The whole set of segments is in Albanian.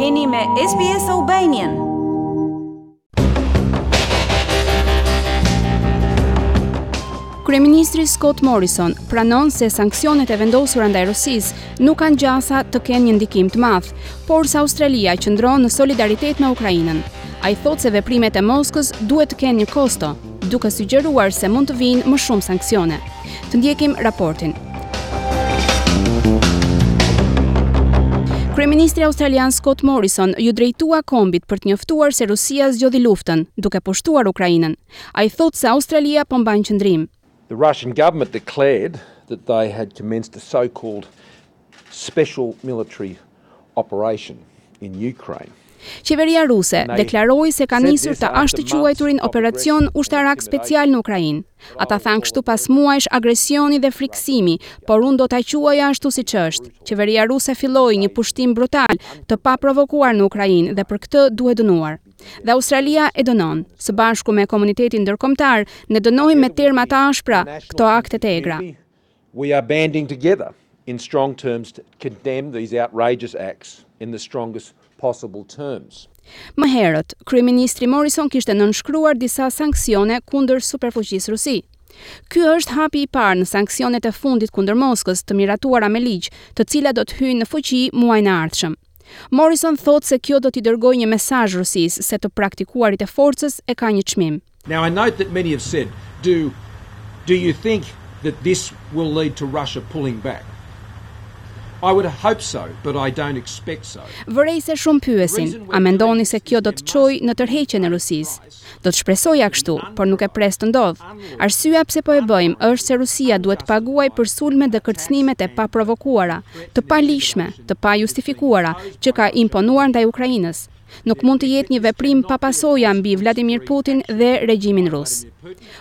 Jeni me SBS Albanian. Kryeministri Scott Morrison pranon se sanksionet e vendosura ndaj Rusisë nuk kanë gjasa të kenë një ndikim të madh, por se Australia qëndron në solidaritet me Ukrainën. Ai thotë se veprimet e Moskës duhet të kenë një kosto, duke sugjeruar se mund të vijnë më shumë sanksione. Të ndjekim raportin. Kryeministri australian Scott Morrison iu drejtua kombit për të njoftuar se Rusia zgjodhi luftën, duke pushtuar Ukrainën. Ai thotë se Australia po mban qëndrim. The Russian government declared that they had commenced a so-called Special Military Operation in Ukraine. Qeveria ruse deklaroi se ka nisur të ashtuquajturin operacion ushtarak special në Ukrainë. Ata thanë kështu pas muajsh agresioni dhe frikësimi, por unë do ta quaja ashtu siç është. Qeveria ruse filloi një pushtim brutal, të paprovokuar në Ukrainë dhe për këtë duhet dënuar. Dhe Australia e dënon. Së bashku me komunitetin ndërkombëtar, ne dënojmë me terma të ashpra këto akte të egra. We are banding together in strong terms to condemn these outrageous acts in the strongest possible terms. Më herët, kryeministri Morrison kishte nënshkruar disa sanksione kundër superfuqisë Rusi. Ky është hapi i parë në sanksionet e fundit kundër Moskës të miratuara me ligj, të cilat do të hyjnë në fuqi muajin e ardhshëm. Morrison thotë se kjo do t'i dërgojë një mesazh Rusisë se të praktikuarit e forcës e ka një çmim. Now I note that many have said, do do you think that this will lead to Russia pulling back? I would hope so, but I don't expect so. Vërej se shumë pyesin, a mendoni se kjo do të çojë në tërheqjen e Rusisë? Do të shpresoja kështu, por nuk e pres të ndodhë. Arsyeja pse po e bëjmë është se Rusia duhet të paguajë për sulmet dhe kërcënimet e paprovokuara, të paligjshme, të pajustifikuara, që ka imponuar ndaj Ukrainës. Nuk mund të jetë një veprim pa pasoja mbi Vladimir Putin dhe regjimin rus.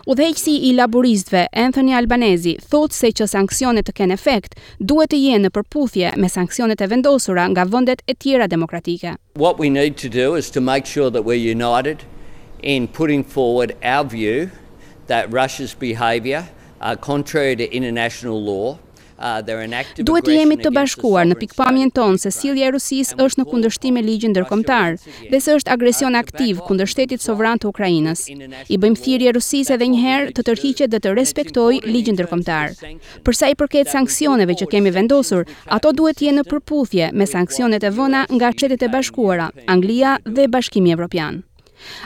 Udhëheqësi i laburistëve, Anthony Albanese, thotë se që sanksionet të kenë efekt, duhet të jenë në përputhje me sanksionet e vendosura nga vendet e tjera demokratike. What we need to do is to make sure that we're united in putting forward our view that Russia's behaviour are contrary to international law, Duhet të jemi të bashkuar në pikëpamjen tonë se sjellja e Rusisë është në kundërshtim me ligjin ndërkombëtar dhe se është agresion aktiv kundër shtetit sovran të Ukrainës. I bëjmë thirrje Rusisë edhe një herë të tërhiqet dhe të respektojë ligjin ndërkombëtar. Për sa i përket sanksioneve që kemi vendosur, ato duhet të jenë në përputhje me sanksionet e vëna nga Shtetet e Bashkuara, Anglia dhe Bashkimi Evropian.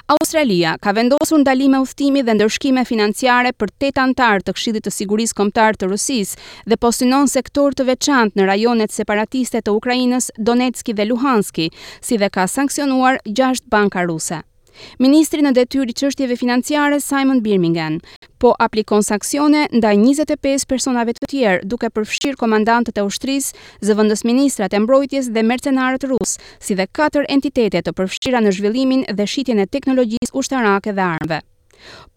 Australia ka vendosur ndalime udhëtimi dhe ndëshkime financiare për tetë anëtarë të Këshillit të Sigurisë Kombëtar të Rusisë dhe po synon sektorë të veçantë në rajonet separatiste të Ukrainës, Donetski dhe Luhanski, si dhe ka sanksionuar gjashtë banka ruse. Ministri në detyrë i çështjeve financiare Simon Birmingham po aplikon sanksione ndaj 25 personave të tjerë, duke përfshirë komandantët e ushtrisë, zëvendësministrat e mbrojtjes dhe mercenarët rusë, si dhe katër entitete të përfshira në zhvillimin dhe shitjen e teknologjisë ushtarake dhe armëve.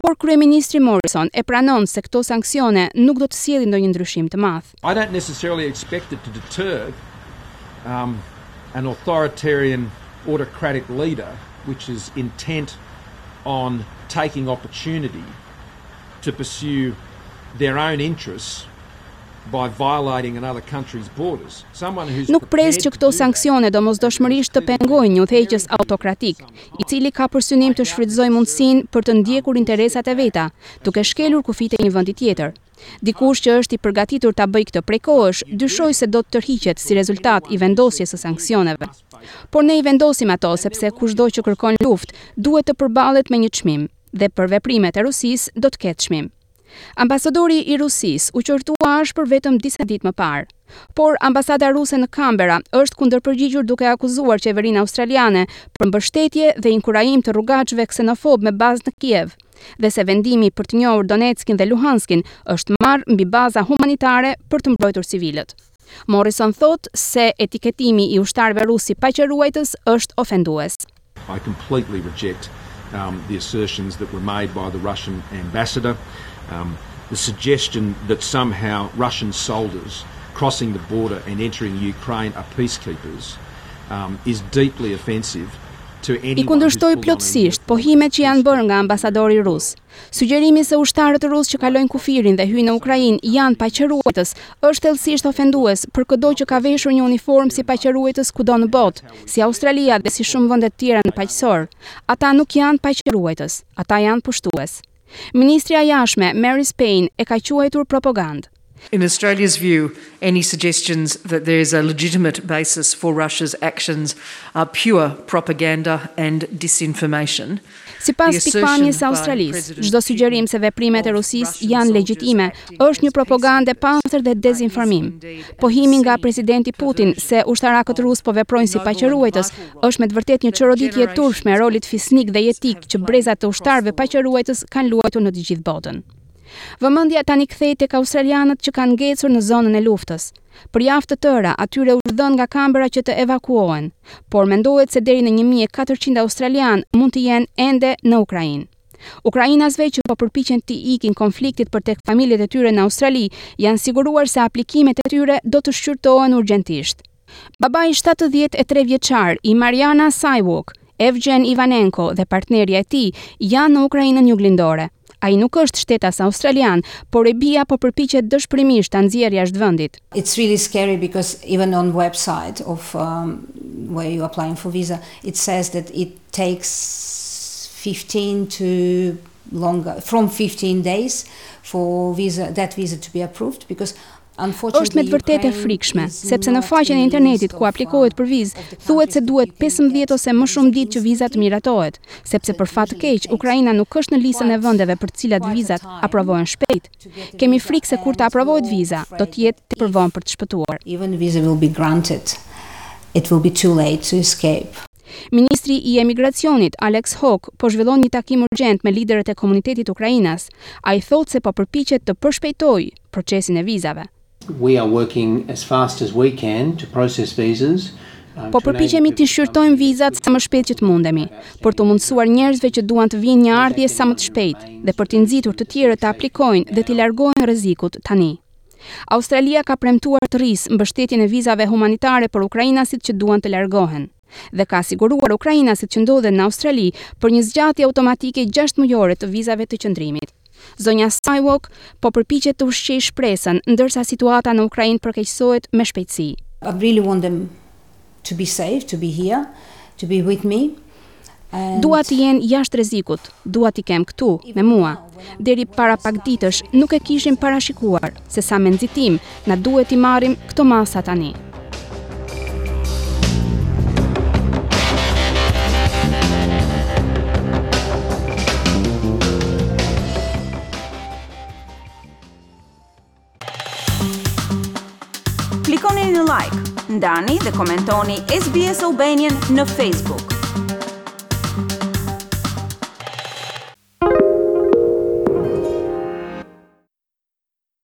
Por kryeministri Morrison e pranon se këto sanksione nuk do të sjellin ndonjë ndryshim të madh. I don't necessarily expect it to deter um, an authoritarian autocratic leader which is intent on taking opportunity to pursue their own interests by violating another country's borders. Someone who's Nuk pres që këto sanksione domosdoshmërisht të pengojnë një udhëheqës autokratik, i cili ka për synim të shfrytëzojë mundësinë për të ndjekur interesat e veta, duke shkelur kufijtë e një vendi tjetër. Dikush që është i përgatitur ta bëjë këtë prej kohësh, dyshoj se do të tërhiqet si rezultat i vendosjes së sanksioneve. Por ne i vendosim ato sepse kushdo që kërkon luftë duhet të përballet me një çmim, dhe për veprimet e Rusisë do të ketë çmim. Ambasadori i Rusisë u qortua ashpër vetëm disa ditë më parë. Por, ambasada ruse në Kanberra është kundërpërgjigjur duke akuzuar qeverinë australiane për mbështetje dhe inkurajim të rrugaçëve ksenofobë me bazë në Kiev. dhe se vendimi për të njohur Donetskin dhe Luhanskin është marrë mbi baza humanitare për të mbrojtur civilët. Morrison thotë se etiketimi i ushtarëve rusë si paqeruajtës është ofendues. I completely reject the assertions that were made by the Russian ambassador. The suggestion that somehow Russian soldiers crossing the border and entering Ukraine are peacekeepers is deeply offensive I kundërshtoj plotësisht pohimet që janë bërë nga ambasadori rus. Sugjerimi se ushtarët rusë që kalojnë kufirin dhe hyjnë në Ukrainë janë paqeruajtës është thellësisht ofendues për këdo që ka veshur një uniformë si paqeruajtës kudo në botë, si Australia dhe si shumë vende të tjera në Paqësor. Ata nuk janë paqeruajtës. Ata janë pushtues. Ministrja e Jashtme, Marise Payne, e ka quajtur propagandë. In Australia's view, any suggestions that there is a legitimate basis for Russia's actions are pure propaganda and disinformation. Sipas pikëpamjes së Australisë, çdo sugjerim se veprimet e Rusisë janë legjitime Është një propagandë e pastër dhe dezinformim. Pohimi nga presidenti Putin se ushtarakët rusë po veprojnë si paqeruajtës është me të vërtetë një çoroditje e turpshme e rolit fisnik dhe jetik që brezat të ushtarëve paqeruajtës kanë luajtur në të gjithë botën. Vëmendja tani kthehet tek australianët që kanë ngecur në zonën e luftës. Për javë të tëra atyre u është thënë nga Canberra që të evakuohen, por mendohet se deri në një mijë e katërqind australianë mund të jenë ende në Ukrainë. Ukrainasve që po përpiqen t'i ikin konfliktit për tek familjet e tyre në Australi, janë siguruar se aplikimet e tyre do të shqyrtohen urgjentisht. Babai shtatëdhjetë e tre vjeçar i Mariana Saywuk, Evgen Ivanenko dhe partnerja e tij janë në Ukrainën juglindore. Ai nuk është shtetas australian, por e bija po përpiqet dëshpërimisht ta nxjerrë jashtë vendit. It's really scary because even on website of where you applying for visa, it says that it takes fifteen to longer from fifteen days for visa that visa to be approved because Është me të vërtetë e frikshme, sepse në faqen e internetit ku aplikohet për vizë, thuhet se duhet pesëmbëdhjetë ose më shumë ditë që viza të miratohet, sepse për fat të keq, Ukraina nuk është në listën e vendeve për të cilat vizat aprovohen shpejt. Kemi frikë se kur të aprovohet viza, do të jetë tepër vonë për të shpëtuar. Ministri i Emigracionit, Alex Hawke, po zhvillon një takim urgjent me liderët e komunitetit ukrainas. Ai thotë se po përpiqet të përshpejtojë procesin e vizave. We are working as fast as we can to process visas. Po përpiqemi t'i shqyrtojmë vizat sa më shpejt që të mundemi, për t'u mundësuar njerëzve që duan të vijnë një ardhje sa më të shpejtë dhe për t'i nxitur të tjerët të aplikojnë dhe t'i largohen rrezikut tani. Australia ka premtuar të rrisë mbështetjen e vizave humanitare për ukrainasit që duan të largohen dhe ka siguruar ukrainasit që ndodhen në Australi për një zgjatje automatike gjashtë mujore të vizave të qëndrimit. Zonja Saywuk po përpiqet të ushqejë shpresën, ndërsa situata në Ukrainë përkeqësohet me shpejtësi. I really want them to be safe, to be here, to be with me and. Dua të jenë jashtë rrezikut, dua t'i kem këtu, me mua. Deri para pak ditësh nuk e kishim parashikuar se sa me nxitim na duhet t'i marrim këto masa tani. Klikoni në like, ndani dhe komentoni SBS Albanian në Facebook.